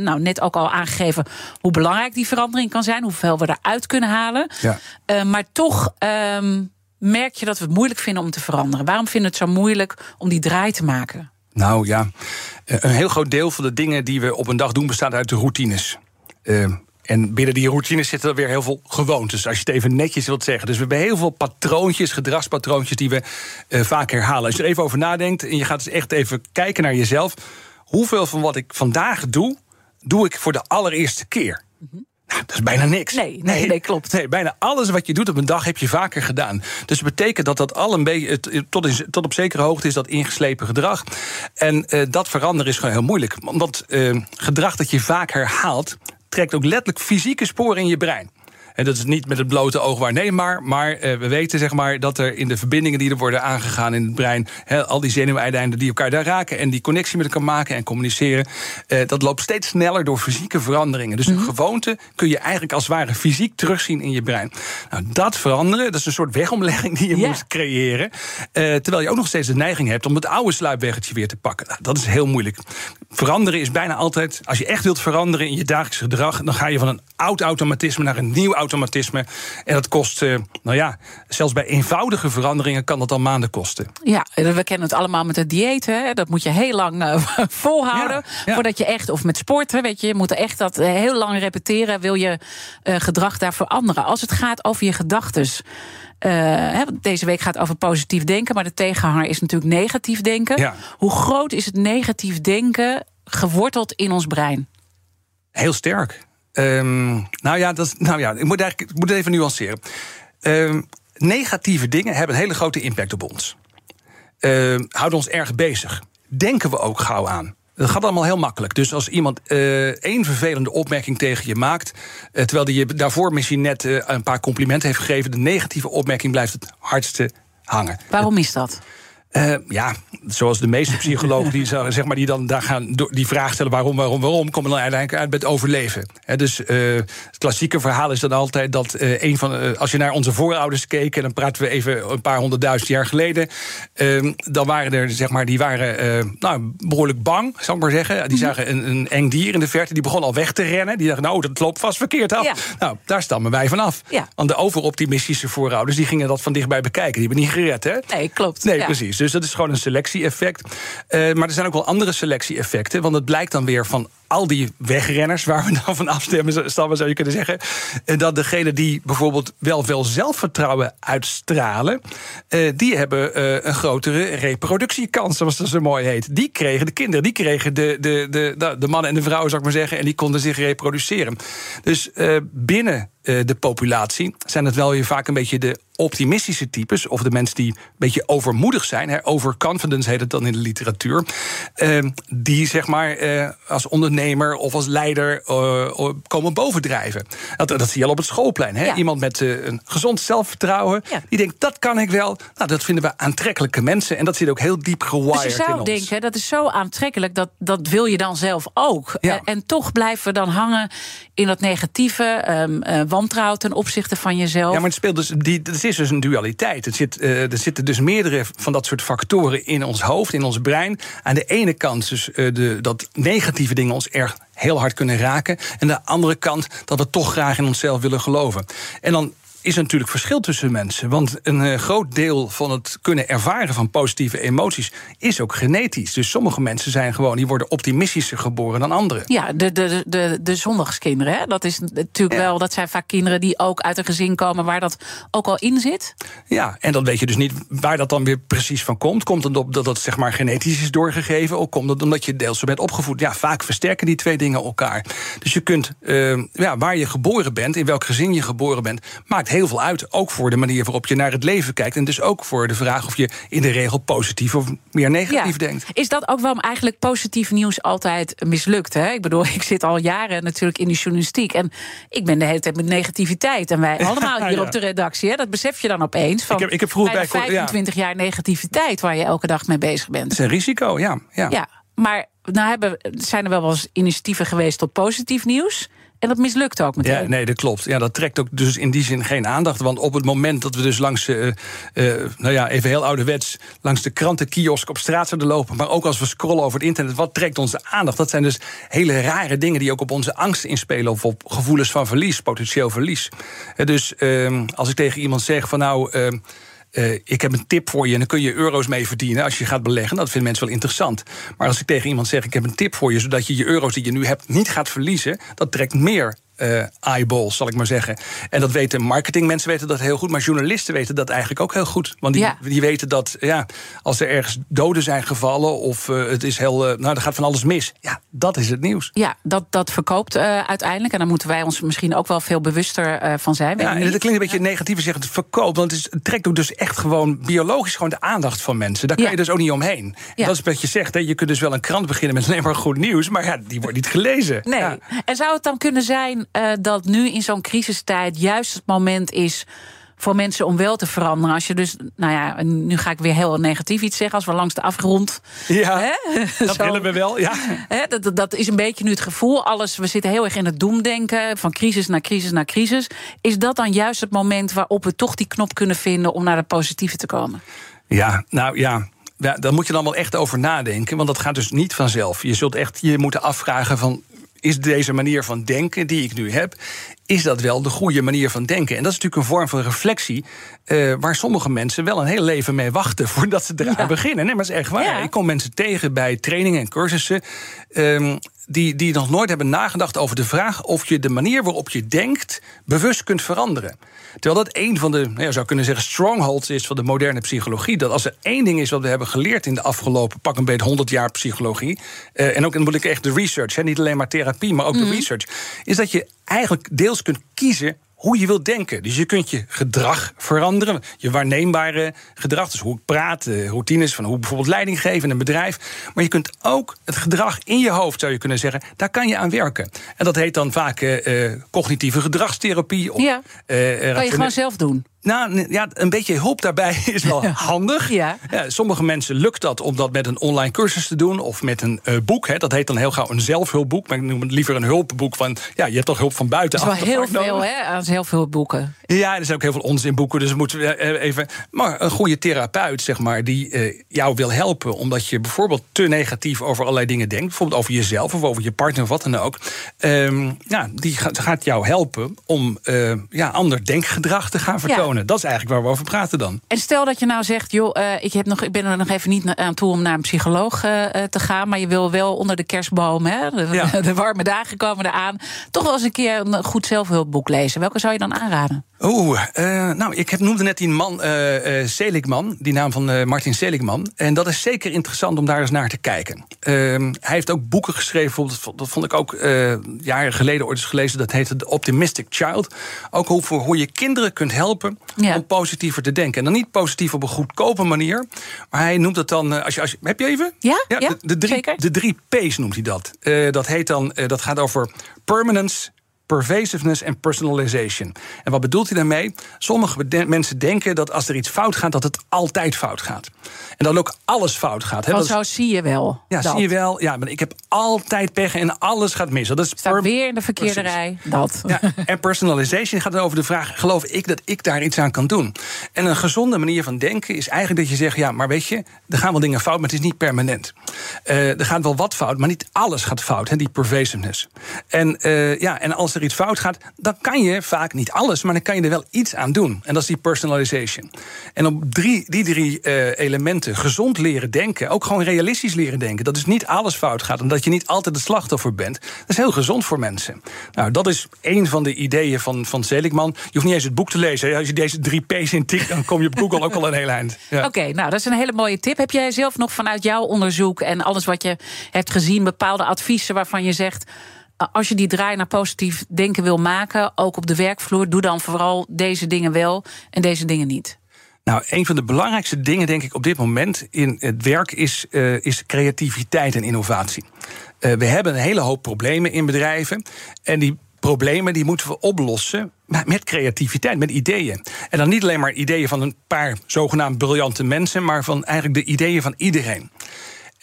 nou, net ook al aangegeven hoe belangrijk die verandering kan zijn, hoeveel we eruit kunnen halen. Ja. Uh, maar toch um, merk je dat we het moeilijk vinden om te veranderen. Waarom vinden we het zo moeilijk om die draai te maken? Nou ja, een heel groot deel van de dingen die we op een dag doen bestaat uit de routines. Uh, en binnen die routines zitten er weer heel veel gewoontes, als je het even netjes wilt zeggen. Dus we hebben heel veel patroontjes, gedragspatroontjes die we uh, vaak herhalen. Als je er even over nadenkt en je gaat dus echt even kijken naar jezelf. Hoeveel van wat ik vandaag doe, doe ik voor de allereerste keer? Mm -hmm. Dat is bijna niks. Nee, nee, nee, klopt. Nee, bijna alles wat je doet op een dag heb je vaker gedaan. Dus dat betekent dat dat al een beetje, tot, in, tot op zekere hoogte is dat ingeslepen gedrag. En uh, dat veranderen is gewoon heel moeilijk. Omdat uh, gedrag dat je vaak herhaalt, trekt ook letterlijk fysieke sporen in je brein. En dat is niet met het blote oog waarneembaar, maar uh, we weten zeg maar, dat er in de verbindingen die er worden aangegaan in het brein, he, al die zenuweinden die elkaar daar raken en die connectie met elkaar maken en communiceren, uh, dat loopt steeds sneller door fysieke veranderingen. Dus een Mhm. gewoonte kun je eigenlijk als het ware fysiek terugzien in je brein. Nou, dat veranderen, dat is een soort wegomlegging die je moet creëren. eh, terwijl je ook nog steeds de neiging hebt om het oude sluipweggetje weer te pakken. Nou, dat is heel moeilijk. Veranderen is bijna altijd, als je echt wilt veranderen in je dagelijks gedrag, dan ga je van een oud automatisme naar een nieuw automatisme. En dat kost, eh, nou ja, zelfs bij eenvoudige veranderingen kan dat al maanden kosten. Ja, we kennen het allemaal met het dieet. Hè? Dat moet je heel lang eh, volhouden. Ja, ja. Voordat je echt, of met sporten, weet je, je moet echt dat eh, heel lang repeteren. Wil je gedrag daar veranderen? Als het gaat over je want deze week gaat over positief denken, maar de tegenhanger is natuurlijk negatief denken. Ja. Hoe groot is het negatief denken geworteld in ons brein? Heel sterk. Ehm, nou ja, dat, nou ja ik, moet eigenlijk, ik moet het even nuanceren. Ehm, negatieve dingen hebben een hele grote impact op ons. Ehm, houden ons erg bezig. Denken we ook gauw aan. Dat gaat allemaal heel makkelijk. Dus als iemand eh, één vervelende opmerking tegen je maakt, eh, terwijl die je daarvoor misschien net eh, een paar complimenten heeft gegeven, de negatieve opmerking blijft het hardste hangen. Waarom is dat? Eh, ja, zoals de meeste psychologen die, zeg maar, die dan daar gaan die vraag stellen waarom, waarom, waarom, komen dan uiteindelijk uit met overleven. Hè, dus eh, het klassieke verhaal is dan altijd dat eh, een van, als je naar onze voorouders keek, en dan praten we even een paar honderdduizend jaar geleden, eh, dan waren er, zeg maar, die waren nou, behoorlijk bang, zou ik maar zeggen. Die zagen een, een eng dier in de verte, die begon al weg te rennen. Die dachten, nou, dat loopt vast verkeerd af. Ja. Nou, daar stammen wij vanaf. Ja. Want de overoptimistische voorouders, die gingen dat van dichtbij bekijken. Die hebben niet gered, hè? Nee, klopt. Nee, Ja. precies. Dus dat is gewoon een selectie-effect. Eh, maar er zijn ook wel andere selectie-effecten. Want het blijkt dan weer van al die wegrenners, waar we dan van afstemmen, stammen, zou je kunnen zeggen. eh, dat degene die bijvoorbeeld wel veel zelfvertrouwen uitstralen, eh, die hebben eh, een grotere reproductiekans, zoals dat zo mooi heet. Die kregen de kinderen, die kregen de, de, de, de, mannen en de vrouwen, zou ik maar zeggen, en die konden zich reproduceren. Dus binnen de populatie zijn het wel weer vaak een beetje de optimistische types, of de mensen die een beetje overmoedig zijn, overconfidence heet het dan in de literatuur, die zeg maar als ondernemer of als leider eh, komen bovendrijven. Dat, dat zie je al op het schoolplein. Hè? Ja. Iemand met eh, een gezond zelfvertrouwen, Ja. die denkt dat kan ik wel. Nou, dat vinden we aantrekkelijke mensen en dat zit ook heel diep gewired Dus je in zou ons. denken, dat is zo aantrekkelijk, dat, dat wil je dan zelf ook. Ja. En, en toch blijven we dan hangen in dat negatieve, ehm, eh, wantrouwen ten opzichte van jezelf. Ja, maar het speelt dus, die, het is dus een dualiteit. Het zit, eh, er zitten dus meerdere van dat soort factoren in ons hoofd, in ons brein. Aan de ene kant dus eh, de, dat negatieve dingen ons erg heel hard kunnen raken. En de andere kant dat we toch graag in onszelf willen geloven. En dan is natuurlijk verschil tussen mensen. Want een eh, groot deel van het kunnen ervaren van positieve emoties is ook genetisch. Dus sommige mensen zijn gewoon, die worden optimistischer geboren dan anderen. Ja, de, de, de, de zondagskinderen. Hè? Dat is natuurlijk Ja. wel, dat zijn vaak kinderen die ook uit een gezin komen waar dat ook al in zit. Ja, en dan weet je dus niet waar dat dan weer precies van komt. Komt het op dat het zeg maar genetisch is doorgegeven, of komt het omdat je deels zo bent opgevoed? Ja, vaak versterken die twee dingen elkaar. Dus je kunt, eh, ja, waar je geboren bent, in welk gezin je geboren bent, maakt heel veel uit. Ook voor de manier waarop je naar het leven kijkt. En dus ook voor de vraag of je in de regel positief of meer negatief denkt. Is dat ook waarom eigenlijk positief nieuws altijd mislukt? Hè? Ik bedoel, ik zit al jaren natuurlijk in de journalistiek. En ik ben de hele tijd met negativiteit. En wij allemaal hier Ja. op de redactie. Hè? Dat besef je dan opeens. Van Ik heb- ik heb vroeger bij- ja. 25 jaar negativiteit waar je elke dag mee bezig bent. Dat is een risico, ja. ja. Ja, maar nou hebben, zijn er wel wel eens initiatieven geweest tot positief nieuws. En dat mislukt ook meteen. Ja, nee, dat klopt. Ja, dat trekt ook dus in die zin geen aandacht. Want op het moment dat we dus langs, eh, eh, nou ja, even heel ouderwets, langs de krantenkiosk op straat zouden lopen, maar ook als we scrollen over het internet, wat trekt onze aandacht? Dat zijn dus hele rare dingen die ook op onze angst inspelen of op gevoelens van verlies, potentieel verlies. Eh, dus ehm, als ik tegen iemand zeg van nou. Eh, ik heb een tip voor je en dan kun je euro's mee verdienen als je gaat beleggen. Dat vinden mensen wel interessant. Maar als ik tegen iemand zeg: Ik heb een tip voor je, zodat je je euro's die je nu hebt niet gaat verliezen, dat trekt meer eh, eyeballs, zal ik maar zeggen. En dat weten marketingmensen weten dat heel goed, maar journalisten weten dat eigenlijk ook heel goed. Want die, Ja. die weten dat ja, als er ergens doden zijn gevallen of eh, het is heel, eh, nou, er gaat van alles mis. Ja, dat is het nieuws. Ja, dat, dat verkoopt uiteindelijk. En daar moeten wij ons misschien ook wel veel bewuster van zijn. Ja, en niet. dat klinkt een beetje negatief als je zegt het verkoopt. Want het, is, het trekt ook dus echt gewoon biologisch gewoon de aandacht van mensen. Daar kan Ja. je dus ook niet omheen. Ja. Dat is wat je zegt. Hè. Je kunt dus wel een krant beginnen met alleen maar goed nieuws. Maar ja, die wordt niet gelezen. Nee. En zou het dan kunnen zijn uh, dat nu in zo'n crisistijd juist het moment is voor mensen om wel te veranderen. Als je dus, nou ja, nu ga ik weer heel negatief iets zeggen, als we langs de afgrond. Ja, hè? dat willen we wel. Ja. Hè, dat, dat is een beetje nu het gevoel. Alles, we zitten heel erg in het doemdenken, van crisis naar crisis naar crisis. Is dat dan juist het moment waarop we toch die knop kunnen vinden om naar het positieve te komen? Ja, nou ja. Ja, daar moet je dan wel echt over nadenken, want dat gaat dus niet vanzelf. Je zult echt je moeten afvragen van is deze manier van denken die ik nu heb, is dat wel de goede manier van denken? En dat is natuurlijk een vorm van reflectie. Uh, waar sommige mensen wel een heel leven mee wachten voordat ze eraan beginnen. Nee, maar dat is echt waar. Ik kom mensen tegen bij trainingen en cursussen. Um, die, die nog nooit hebben nagedacht over de vraag of je de manier waarop je denkt bewust kunt veranderen. Terwijl dat een van de, nou ja, zou kunnen zeggen, strongholds is van de moderne psychologie. Dat als er één ding is wat we hebben geleerd in de afgelopen pak een beetje 100 jaar psychologie. Uh, en ook en moet ik echt de research, hè, niet alleen maar therapie, maar ook de mhm. research. Is dat je eigenlijk deels kunt kiezen hoe je wilt denken. Dus je kunt je gedrag veranderen, je waarneembare gedrag, dus hoe ik praat, routines van hoe bijvoorbeeld leiding geven in een bedrijf. Maar je kunt ook het gedrag in je hoofd, zou je kunnen zeggen, daar kan je aan werken. En dat heet dan vaak uh, cognitieve gedragstherapie. Of, ja. Uh, kan je gewoon zelf doen. Nou, ja, een beetje hulp daarbij is wel handig. Ja. ja. sommige mensen lukt dat om dat met een online cursus te doen of met een uh, boek. Hè. Dat heet dan heel gauw een zelfhulpboek. Maar ik noem het liever een hulpboek van. Ja, je hebt toch hulp van buiten. Er is wel heel veel, hè? Aan zelfhulpboeken. Ja, er zijn ook heel veel onzinboeken. Dus moeten we eh, even. Maar een goede therapeut, zeg maar, die uh, jou wil helpen. omdat je bijvoorbeeld te negatief over allerlei dingen denkt. Bijvoorbeeld over jezelf of over je partner of wat dan ook. Um, ja, die gaat, gaat, jou helpen om uh, ja, ander denkgedrag te gaan vertonen. Dat is eigenlijk waar we over praten dan. En stel dat je nou zegt, joh, uh, ik, heb nog, ik ben er nog even niet aan toe om naar een psycholoog uh, te gaan. Maar je wil wel onder de kerstboom, hè, de, de warme dagen komen eraan. Toch wel eens een keer een goed zelfhulpboek lezen. Welke zou je dan aanraden? Oeh, uh, nou, ik heb, noemde net die man, uh, uh, Seligman, die naam van Martin Seligman. En dat is zeker interessant om daar eens naar te kijken. Ehm, hij heeft ook boeken geschreven, dat vond ik ook jaren geleden ooit eens gelezen. Dat heette The Optimistic Child. Ook hoe, hoe je kinderen kunt helpen om positiever te denken. En dan niet positief op een goedkope manier. Maar hij noemt het dan. Als je, als je, heb je even? Ja, ja, de, de, drie, zeker. de drie P's noemt hij dat. dat heet dan, dat gaat over permanence pervasiveness en personalization. En wat bedoelt hij daarmee? Sommige mensen denken dat als er iets fout gaat, dat het altijd fout gaat. En dat ook alles fout gaat. Want zo zie je wel. Ja, zie je wel. Ja, maar ik heb altijd pech en alles gaat mis. Dat is Staat weer in de verkeerde rij. Dat. Ja, en personalization gaat dan over de vraag: geloof ik dat ik daar iets aan kan doen? En een gezonde manier van denken is eigenlijk dat je zegt: ja, maar weet je, er gaan wel dingen fout, maar het is niet permanent. Uh, er gaat wel wat fout, maar niet alles gaat fout. Hè, die pervasiveness. En, uh, ja, en als er iets fout gaat, dan kan je vaak niet alles, maar dan kan je er wel iets aan doen. En dat is die personalization. En op drie, die drie uh, elementen, gezond leren denken, ook gewoon realistisch leren denken, dat is niet alles fout gaat en dat je niet altijd het slachtoffer bent, dat is heel gezond voor mensen. Nou, dat is een van de ideeën van, van Seligman. Je hoeft niet eens het boek te lezen. Als je deze drie P's intikt, dan kom je op Google ook al een heel eind. Ja. Oké, nou, dat is een hele mooie tip. Heb jij zelf nog vanuit jouw onderzoek en alles wat je hebt gezien, bepaalde adviezen waarvan je zegt als je die draai naar positief denken wil maken, ook op de werkvloer, doe dan vooral deze dingen wel en deze dingen niet. Nou, een van de belangrijkste dingen, denk ik, op dit moment in het werk is, uh, is creativiteit en innovatie. Uh, we hebben een hele hoop problemen in bedrijven. En die problemen die moeten we oplossen met creativiteit, met ideeën. En dan niet alleen maar ideeën van een paar zogenaamd briljante mensen, maar van eigenlijk de ideeën van iedereen.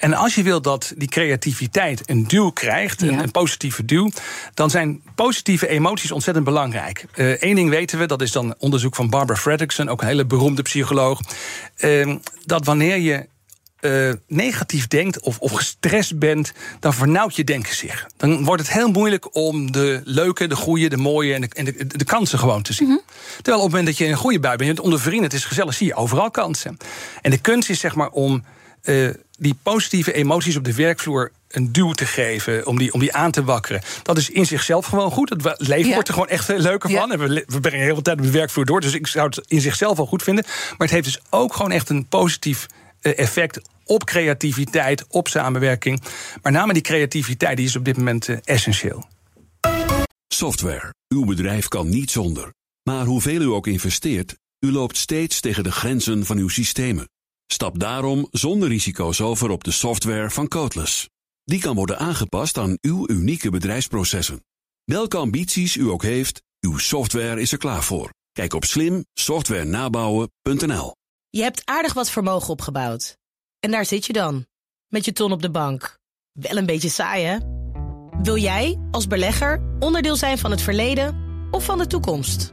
En als je wilt dat die creativiteit een duw krijgt, een, een, positieve duw, dan zijn positieve emoties ontzettend belangrijk. Eén uh, ding weten we, dat is dan onderzoek van Barbara Fredrickson, ook een hele beroemde psycholoog. Uh, dat wanneer je uh, negatief denkt of, of gestrest bent, dan vernauwt je denken zich. Dan wordt het heel moeilijk om de leuke, de goede, de mooie en de, en de, de kansen gewoon te zien. Mm -hmm. Terwijl op het moment dat je in een goede bui bent, onder vrienden, het is gezellig, zie je overal kansen. En de kunst is zeg maar om uh, die positieve emoties op de werkvloer een duw te geven, om die, om die aan te wakkeren. Dat is in zichzelf gewoon goed. Het leven ja. wordt er gewoon echt veel leuker van. En we, we brengen heel veel tijd op de werkvloer door. Dus ik zou het in zichzelf wel goed vinden. Maar het heeft dus ook gewoon echt een positief uh, effect op creativiteit, op samenwerking. Maar name die creativiteit die is op dit moment uh, essentieel. Software. Uw bedrijf kan niet zonder. Maar hoeveel u ook investeert, u loopt steeds tegen de grenzen van uw systemen. Stap daarom zonder risico's over op de software van Codeless. Die kan worden aangepast aan uw unieke bedrijfsprocessen. Welke ambities u ook heeft, uw software is er klaar voor. Kijk op slimsoftwarenabouwen.nl. Je hebt aardig wat vermogen opgebouwd. En daar zit je dan, met je ton op de bank. Wel een beetje saai, hè? Wil jij, als belegger, onderdeel zijn van het verleden of van de toekomst?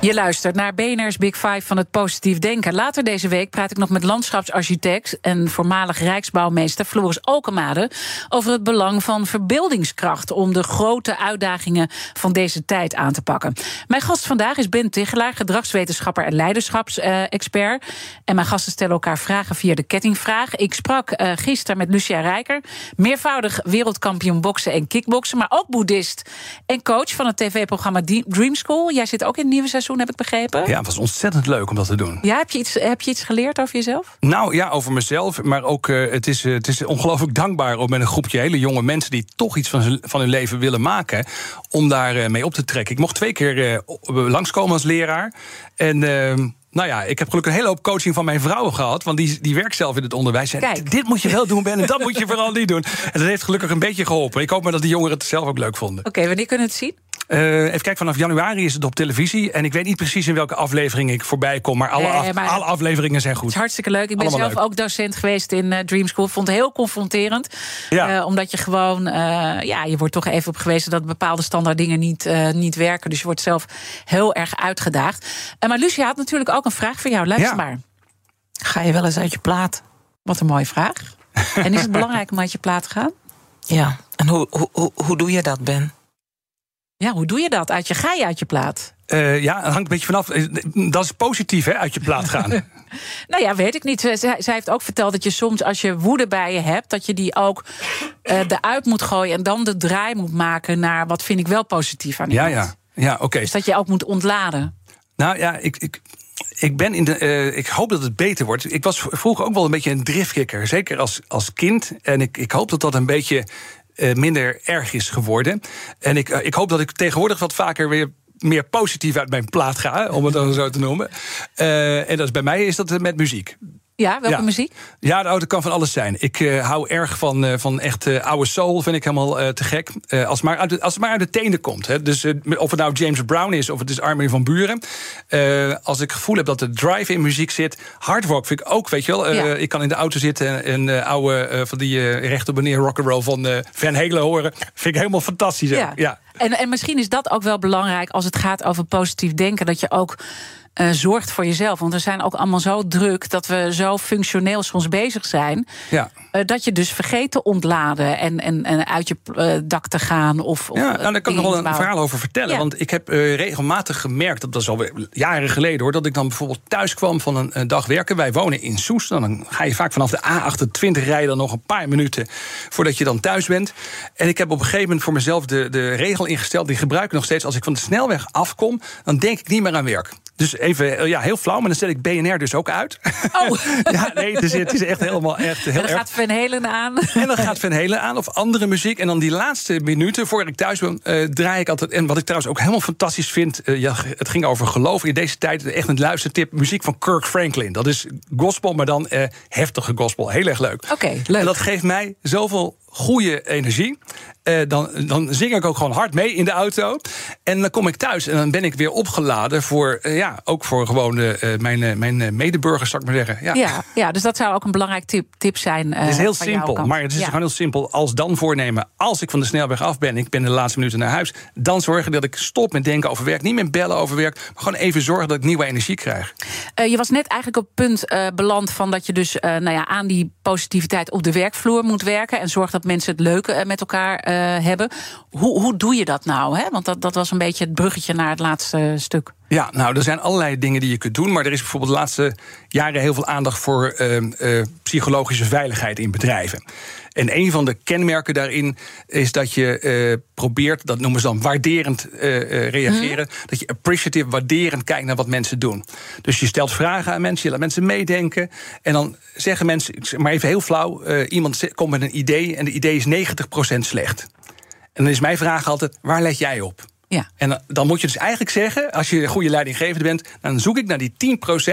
Je luistert naar BNR's Big Five van het positief denken. Later deze week praat ik nog met landschapsarchitect en voormalig rijksbouwmeester Floris Alkemade over het belang van verbeeldingskracht om de grote uitdagingen van deze tijd aan te pakken. Mijn gast vandaag is Ben Tichelaar, gedragswetenschapper en leiderschapsexpert. En mijn gasten stellen elkaar vragen via de kettingvraag. Ik sprak uh, gisteren met Lucia Rijker, meervoudig wereldkampioen boksen en kickboksen, maar ook boeddhist en coach van het tv-programma Dream School. Jij zit ook in nieuwe seizoen heb ik begrepen. Ja, het was ontzettend leuk om dat te doen. Ja, heb je iets, heb je iets geleerd over jezelf? Nou ja, over mezelf. Maar ook, uh, het, is, uh, het is ongelooflijk dankbaar om met een groepje hele jonge mensen... die toch iets van, van hun leven willen maken, om daar uh, mee op te trekken. Ik mocht twee keer langskomen als leraar. En ehm, nou ja, ik heb gelukkig een hele hoop coaching van mijn vrouw gehad. Want die, die werkt zelf in het onderwijs. En Kijk. dit moet je wel doen, Ben. En dat moet je vooral niet doen. En dat heeft gelukkig een beetje geholpen. Ik hoop maar dat die jongeren het zelf ook leuk vonden. Oké, okay, wanneer kunnen we het zien? Uh, even kijken, vanaf januari is het op televisie. En ik weet niet precies in welke aflevering ik voorbij kom. Maar alle, af, nee, maar alle afleveringen zijn goed. Het is hartstikke leuk. Ik ben Allemaal zelf leuk. ook docent geweest in uh, Dream School. Vond het heel confronterend. Ja. Uh, omdat je gewoon, ja, je wordt toch even op gewezen dat bepaalde standaard dingen niet, niet werken. Dus je wordt zelf heel erg uitgedaagd. maar Lucia had natuurlijk ook een vraag voor jou. Luister Ja. maar. Ga je wel eens uit je plaat? Wat een mooie vraag. en is het belangrijk om uit je plaat te gaan? Ja, en hoe, hoe, hoe, hoe doe je dat, Ben? Ja, hoe doe je dat? Uit je, ga je uit je plaat? Eh, ja, het hangt een beetje vanaf. Eh, Dat is positief, hè, uit je plaat gaan. Nou ja, weet ik niet. Zij, zij heeft ook verteld dat je soms, als je woede bij je hebt, dat je die ook uh, eruit moet gooien en dan de draai moet maken naar wat vind ik wel positief aan ja, iemand. ja. Ja, oké. Dus dat je ook moet ontladen. Nou ja, ik, ik, ik ben in de. Uh, ik hoop dat het beter wordt. Ik was vroeger ook wel een beetje een driftkikker. Zeker als, als kind. En ik, ik hoop dat dat een beetje uh, minder erg is geworden. En ik, uh, ik hoop dat ik tegenwoordig wat vaker weer meer positief uit mijn plaat ga, om het dan zo te noemen. en dat is, bij mij is dat met muziek. Ja, welke ja. muziek? Ja, nou, dat kan van alles zijn. Ik uh, hou erg van, uh, van echt uh, oude soul, vind ik helemaal te gek. als, het maar uit de, als het maar uit de tenen komt. Hè. Dus of het nou James Brown is of het is Armin van Buren. als ik het gevoel heb dat er drive in muziek zit. Hard rock vind ik ook, weet je wel. Ja. Ik kan in de auto zitten en oude van die recht op meneer rock'n'roll van Van Halen horen. Vind ik helemaal fantastisch. Ja. ja. En, en misschien is dat ook wel belangrijk als het gaat over positief denken. Dat je ook uh, zorgt voor jezelf. Want we zijn ook allemaal zo druk dat we zo functioneel soms bezig zijn. Ja. Uh, dat je dus vergeet te ontladen en, en, en uit je uh, dak te gaan. Of, of ja, nou, daar kan ik nog wel een verhaal over vertellen. Ja. Want ik heb regelmatig gemerkt, dat is alweer jaren geleden hoor, dat ik dan bijvoorbeeld thuis kwam van een, een dag werken. Wij wonen in Soest. Dan ga je vaak vanaf de A28 rijden nog een paar minuten voordat je dan thuis bent. En ik heb op een gegeven moment voor mezelf de, de regel ingesteld, die gebruik ik nog steeds. Als ik van de snelweg afkom, dan denk ik niet meer aan werk. Dus even, ja, heel flauw, maar dan zet ik BNR dus ook uit. Oh. ja, nee, het is, het is echt helemaal echt heel dan erg. Van Helen aan. En dan gaat Van Helen aan of andere muziek. En dan die laatste minuten, voordat ik thuis ben, uh, draai ik altijd... en wat ik trouwens ook helemaal fantastisch vind... Uh, ja, het ging over geloof. In deze tijd echt een luistertip. Muziek van Kirk Franklin. Dat is gospel, maar dan uh, heftige gospel. Heel erg leuk. Oké, okay, leuk. En dat geeft mij zoveel goede energie. Uh, dan, dan zing ik ook gewoon hard mee in de auto. En dan kom ik thuis en dan ben ik weer opgeladen voor, uh, ja, ook voor gewoon uh, mijn, mijn medeburgers, zou ik maar zeggen. Ja. Ja, ja, dus dat zou ook een belangrijk tip, tip zijn. het is heel simpel, maar het is ja. gewoon heel simpel. Als dan voornemen, als ik van de snelweg af ben, ik ben de laatste minuten naar huis, dan zorgen dat ik stop met denken over werk. Niet meer bellen over werk, maar gewoon even zorgen dat ik nieuwe energie krijg. je was net eigenlijk op het punt beland van dat je dus nou ja, aan die positiviteit op de werkvloer moet werken en zorg dat mensen het leuke met elkaar uh, hebben. Hoe, hoe doe je dat nou? Hè? Want dat, dat was een beetje het bruggetje naar het laatste stuk. Ja, nou, er zijn allerlei dingen die je kunt doen. Maar er is bijvoorbeeld de laatste jaren heel veel aandacht voor uh, psychologische veiligheid in bedrijven. En een van de kenmerken daarin is dat je uh, probeert, dat noemen ze dan waarderend uh, reageren. Dat je appreciative, waarderend kijkt naar wat mensen doen. Dus je stelt vragen aan mensen, je laat mensen meedenken. En dan zeggen mensen, maar even heel flauw, iemand komt met een idee en de idee is 90% slecht. En dan is mijn vraag altijd: waar let jij op? Ja. En dan moet je dus eigenlijk zeggen, als je een goede leidinggevende bent, dan zoek ik naar die 10%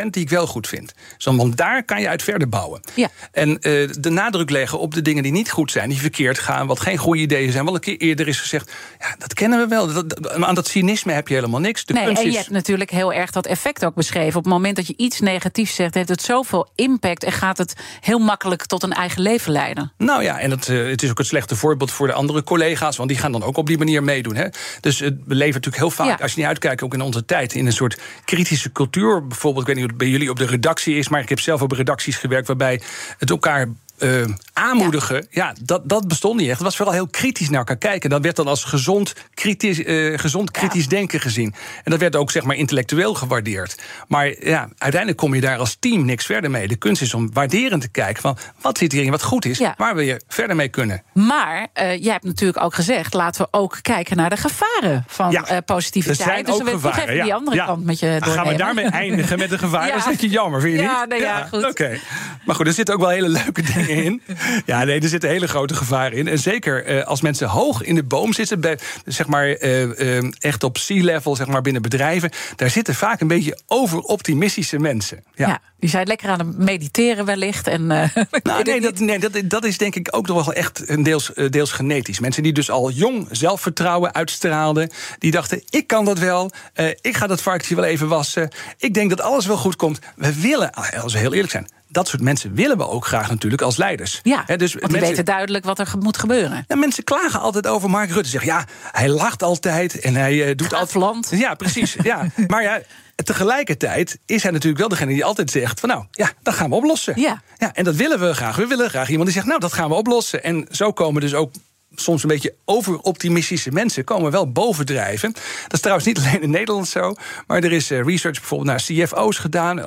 die ik wel goed vind. Want daar kan je uit verder bouwen. Ja. En uh, de nadruk leggen op de dingen die niet goed zijn, die verkeerd gaan, wat geen goede ideeën zijn. Wel een keer eerder is gezegd, ja, dat kennen we wel. Dat, aan dat cynisme heb je helemaal niks. De nee, en je hebt natuurlijk heel erg dat effect ook beschreven. Op het moment dat je iets negatiefs zegt, heeft het zoveel impact en gaat het heel makkelijk tot een eigen leven leiden. Nou ja, en het, uh, het is ook het slechte voorbeeld voor de andere collega's, want die gaan dan ook op die manier meedoen. Hè? Dus het we leven natuurlijk heel vaak, als je niet uitkijkt, ook in onze tijd, in een soort kritische cultuur. Bijvoorbeeld, ik weet niet hoe het bij jullie op de redactie is, maar ik heb zelf op redacties gewerkt waarbij het elkaar uh, aanmoedigen, ja. dat, dat bestond niet echt. Het was vooral heel kritisch naar elkaar kijken. Dat werd dan als gezond kritisch, uh, gezond kritisch denken gezien. En dat werd ook zeg maar intellectueel gewaardeerd. Maar ja, uiteindelijk kom je daar als team niks verder mee. De kunst is om waarderend te kijken van wat zit hierin wat goed is, waar wil je verder mee kunnen. Maar uh, jij hebt natuurlijk ook gezegd, laten we ook kijken naar de gevaren van ja, positiviteit. Er zijn dus ook gevaren. Ja. die andere kant met je doornemen. Gaan we daarmee eindigen met de gevaren? Dat is een beetje jammer, vind je niet? Nee, ja, goed. Oké. Maar goed, er zitten ook wel hele leuke dingen in. Ja, nee, er zitten hele grote gevaren in. En zeker uh, als mensen hoog in de boom zitten, bij, zeg maar uh, uh, echt op sea-level, zeg maar binnen bedrijven, daar zitten vaak een beetje overoptimistische mensen. Ja. ja die zijn lekker aan het mediteren wellicht. En, nou, nee, dat, nee dat, dat is denk ik ook nog wel echt een deels, deels genetisch. Mensen die dus al jong zelfvertrouwen uitstraalden, die dachten: ik kan dat wel, ik ga dat varkentje wel even wassen, ik denk dat alles wel goed komt. We willen, als we heel eerlijk zijn, dat soort mensen willen we ook graag natuurlijk als leiders. Ja, He, dus want die mensen, weten duidelijk wat er moet gebeuren. Ja, mensen klagen altijd over Mark Rutte. Zeggen ja, hij lacht altijd en hij uh, doet altijd. land. Ja, precies. ja. Maar ja, tegelijkertijd is hij natuurlijk wel degene die altijd zegt: van nou ja, dat gaan we oplossen. Ja. Ja, en dat willen we graag. We willen graag iemand die zegt: nou, dat gaan we oplossen. En zo komen dus ook soms een beetje overoptimistische mensen komen wel bovendrijven. Dat is trouwens niet alleen in Nederland zo. Maar er is eh, research bijvoorbeeld naar CFO's gedaan.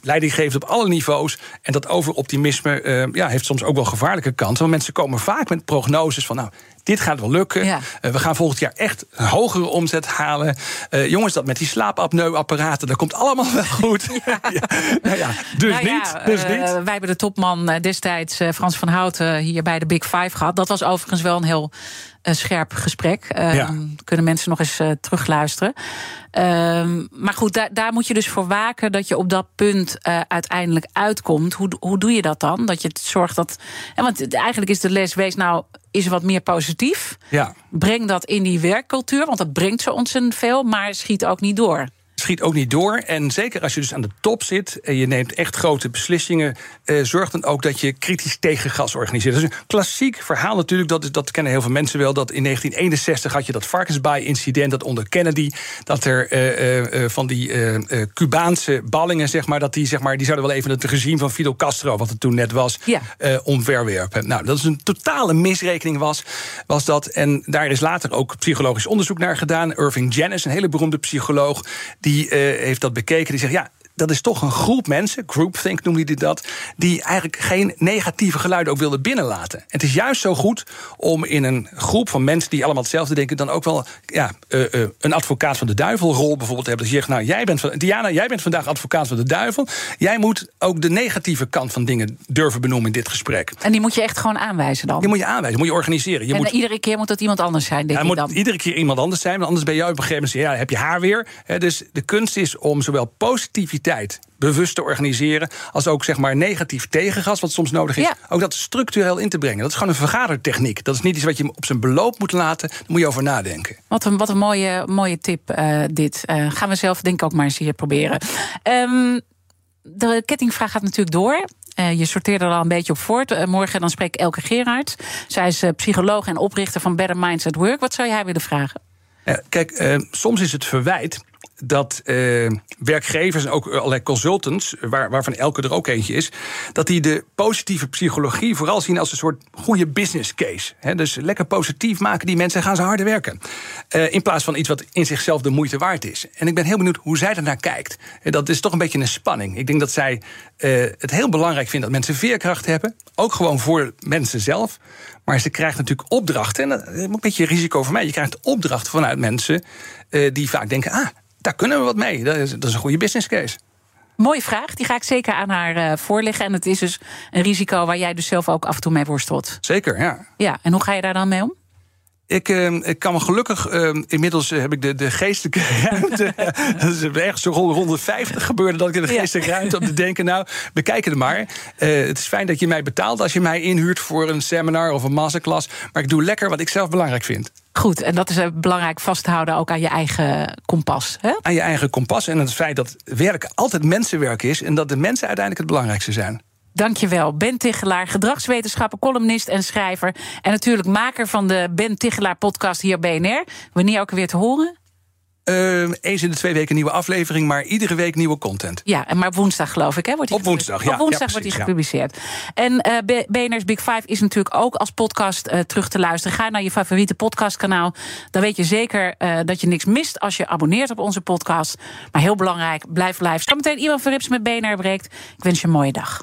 Leidinggevend op alle niveaus. En dat overoptimisme uh, ja, heeft soms ook wel gevaarlijke kanten. Want mensen komen vaak met prognoses van... nou, dit gaat wel lukken. Ja. Uh, we gaan volgend jaar echt een hogere omzet halen. Uh, jongens, dat met die slaapapneuapparaten, dat komt allemaal wel goed. Ja. ja. Nou ja, dus, nou niet, dus uh, niet. Wij hebben de topman destijds, Frans van Houten, hier bij de Big Five gehad. Dat was overigens wel een heel scherp gesprek. Ja. Kunnen mensen nog eens terugluisteren. Ehm, maar goed, daar, daar moet je dus voor waken dat je op dat punt uiteindelijk uitkomt. Hoe, hoe doe je dat dan? Dat je het zorgt dat. want eigenlijk is de les, wees nou is wat meer positief. Ja. Breng dat in die werkcultuur, want dat brengt zo ontzettend veel, maar schiet ook niet door schiet ook niet door. En zeker als je dus aan de top zit en je neemt echt grote beslissingen, eh, zorg dan ook dat je kritisch tegengas organiseert. Dat is een klassiek verhaal natuurlijk, dat, dat kennen heel veel mensen wel. Dat in 1961 had je dat varkensbaai-incident, dat onder Kennedy, dat er uh, uh, van die Cubaanse ballingen, zeg maar, dat die, zeg maar, die zouden wel even het regime van Fidel Castro, wat het toen net was, ja. omverwerpen. Nou, dat is een totale misrekening was, was dat. En daar is later ook psychologisch onderzoek naar gedaan. Irving Janis, een hele beroemde psycholoog, die die uh, heeft dat bekeken. Die zegt, ja, dat is toch een groep mensen, groupthink noemde hij dat, die eigenlijk geen negatieve geluiden ook wilden binnenlaten. het is juist zo goed om in een groep van mensen die allemaal hetzelfde denken, dan ook wel ja, uh, uh, een advocaat van de duivelrol bijvoorbeeld te hebben. Dus je zegt, nou, jij bent van, Diana, jij bent vandaag advocaat van de duivel. Jij moet ook de negatieve kant van dingen durven benoemen in dit gesprek. En die moet je echt gewoon aanwijzen dan? Die moet je aanwijzen, moet je organiseren. Je en moet, iedere keer moet dat iemand anders zijn, denk ja, ik moet iedere keer iemand anders zijn, want anders ben jij op een gegeven moment, ja, heb je haar weer. dus de kunst is om zowel positiviteit bewust te organiseren. Als ook zeg maar negatief tegengas, wat soms nodig is. Ja. Ook dat structureel in te brengen. Dat is gewoon een vergadertechniek. Dat is niet iets wat je op zijn beloop moet laten. Daar moet je over nadenken. Wat een, wat een mooie, mooie tip, uh, dit. Uh, gaan we zelf denk ik ook maar eens hier proberen. Um, de kettingvraag gaat natuurlijk door. Uh, je sorteert er al een beetje op voort. Morgen dan spreek ik Elke Gerards. Zij is psycholoog en oprichter van Better Minds at Work. Wat zou jij willen vragen? kijk, soms is het verwijt dat eh, werkgevers en ook allerlei consultants, waar, waarvan elke er ook eentje is, dat die de positieve psychologie vooral zien als een soort goede business case. Dus lekker positief maken die mensen, gaan ze harder werken. Eh, in plaats van iets wat in zichzelf de moeite waard is. En ik ben heel benieuwd hoe zij naar kijkt. Eh, dat is toch een beetje een spanning. Ik denk dat zij eh, het heel belangrijk vindt dat mensen veerkracht hebben. Ook gewoon voor mensen zelf. Maar ze krijgt natuurlijk opdrachten. En dat is een beetje risico voor mij. Je krijgt opdrachten vanuit mensen eh, die vaak denken: ah, daar kunnen we wat mee. Dat is, dat is een goede business case. Mooie vraag, die ga ik zeker aan haar uh, voorleggen. En het is dus een risico waar jij dus zelf ook af en toe mee worstelt. Zeker, ja. Ja, en hoe ga je daar dan mee om? Ik, uh, ik kan me gelukkig, uh, inmiddels heb ik de, de geestelijke ruimte. dat is ergens zo rond 150 gebeurde dat ik in de geestelijke ruimte om te denken. Nou, bekijk het maar. Uh, het is fijn dat je mij betaalt als je mij inhuurt voor een seminar of een masterclass. Maar ik doe lekker wat ik zelf belangrijk vind. Goed, en dat is belangrijk vast te houden ook aan je eigen kompas. Hè? Aan je eigen kompas en het feit dat werk altijd mensenwerk is en dat de mensen uiteindelijk het belangrijkste zijn. Dankjewel. Ben Tichelaar, gedragswetenschapper, columnist en schrijver. En natuurlijk maker van de Ben Tichelaar podcast hier BNR. Wanneer ook weer te horen? Uh, eens in de twee weken een nieuwe aflevering, maar iedere week nieuwe content. Ja, en maar op woensdag geloof ik, hè? Wordt die op woensdag, ja. Op woensdag ja, wordt die gepubliceerd. Ja. En uh, BNR's Big Five is natuurlijk ook als podcast uh, terug te luisteren. Ga naar je favoriete podcastkanaal. Dan weet je zeker uh, dat je niks mist als je abonneert op onze podcast. Maar heel belangrijk, blijf live. Zometeen Ivan Verrips met BNR breekt. Ik wens je een mooie dag.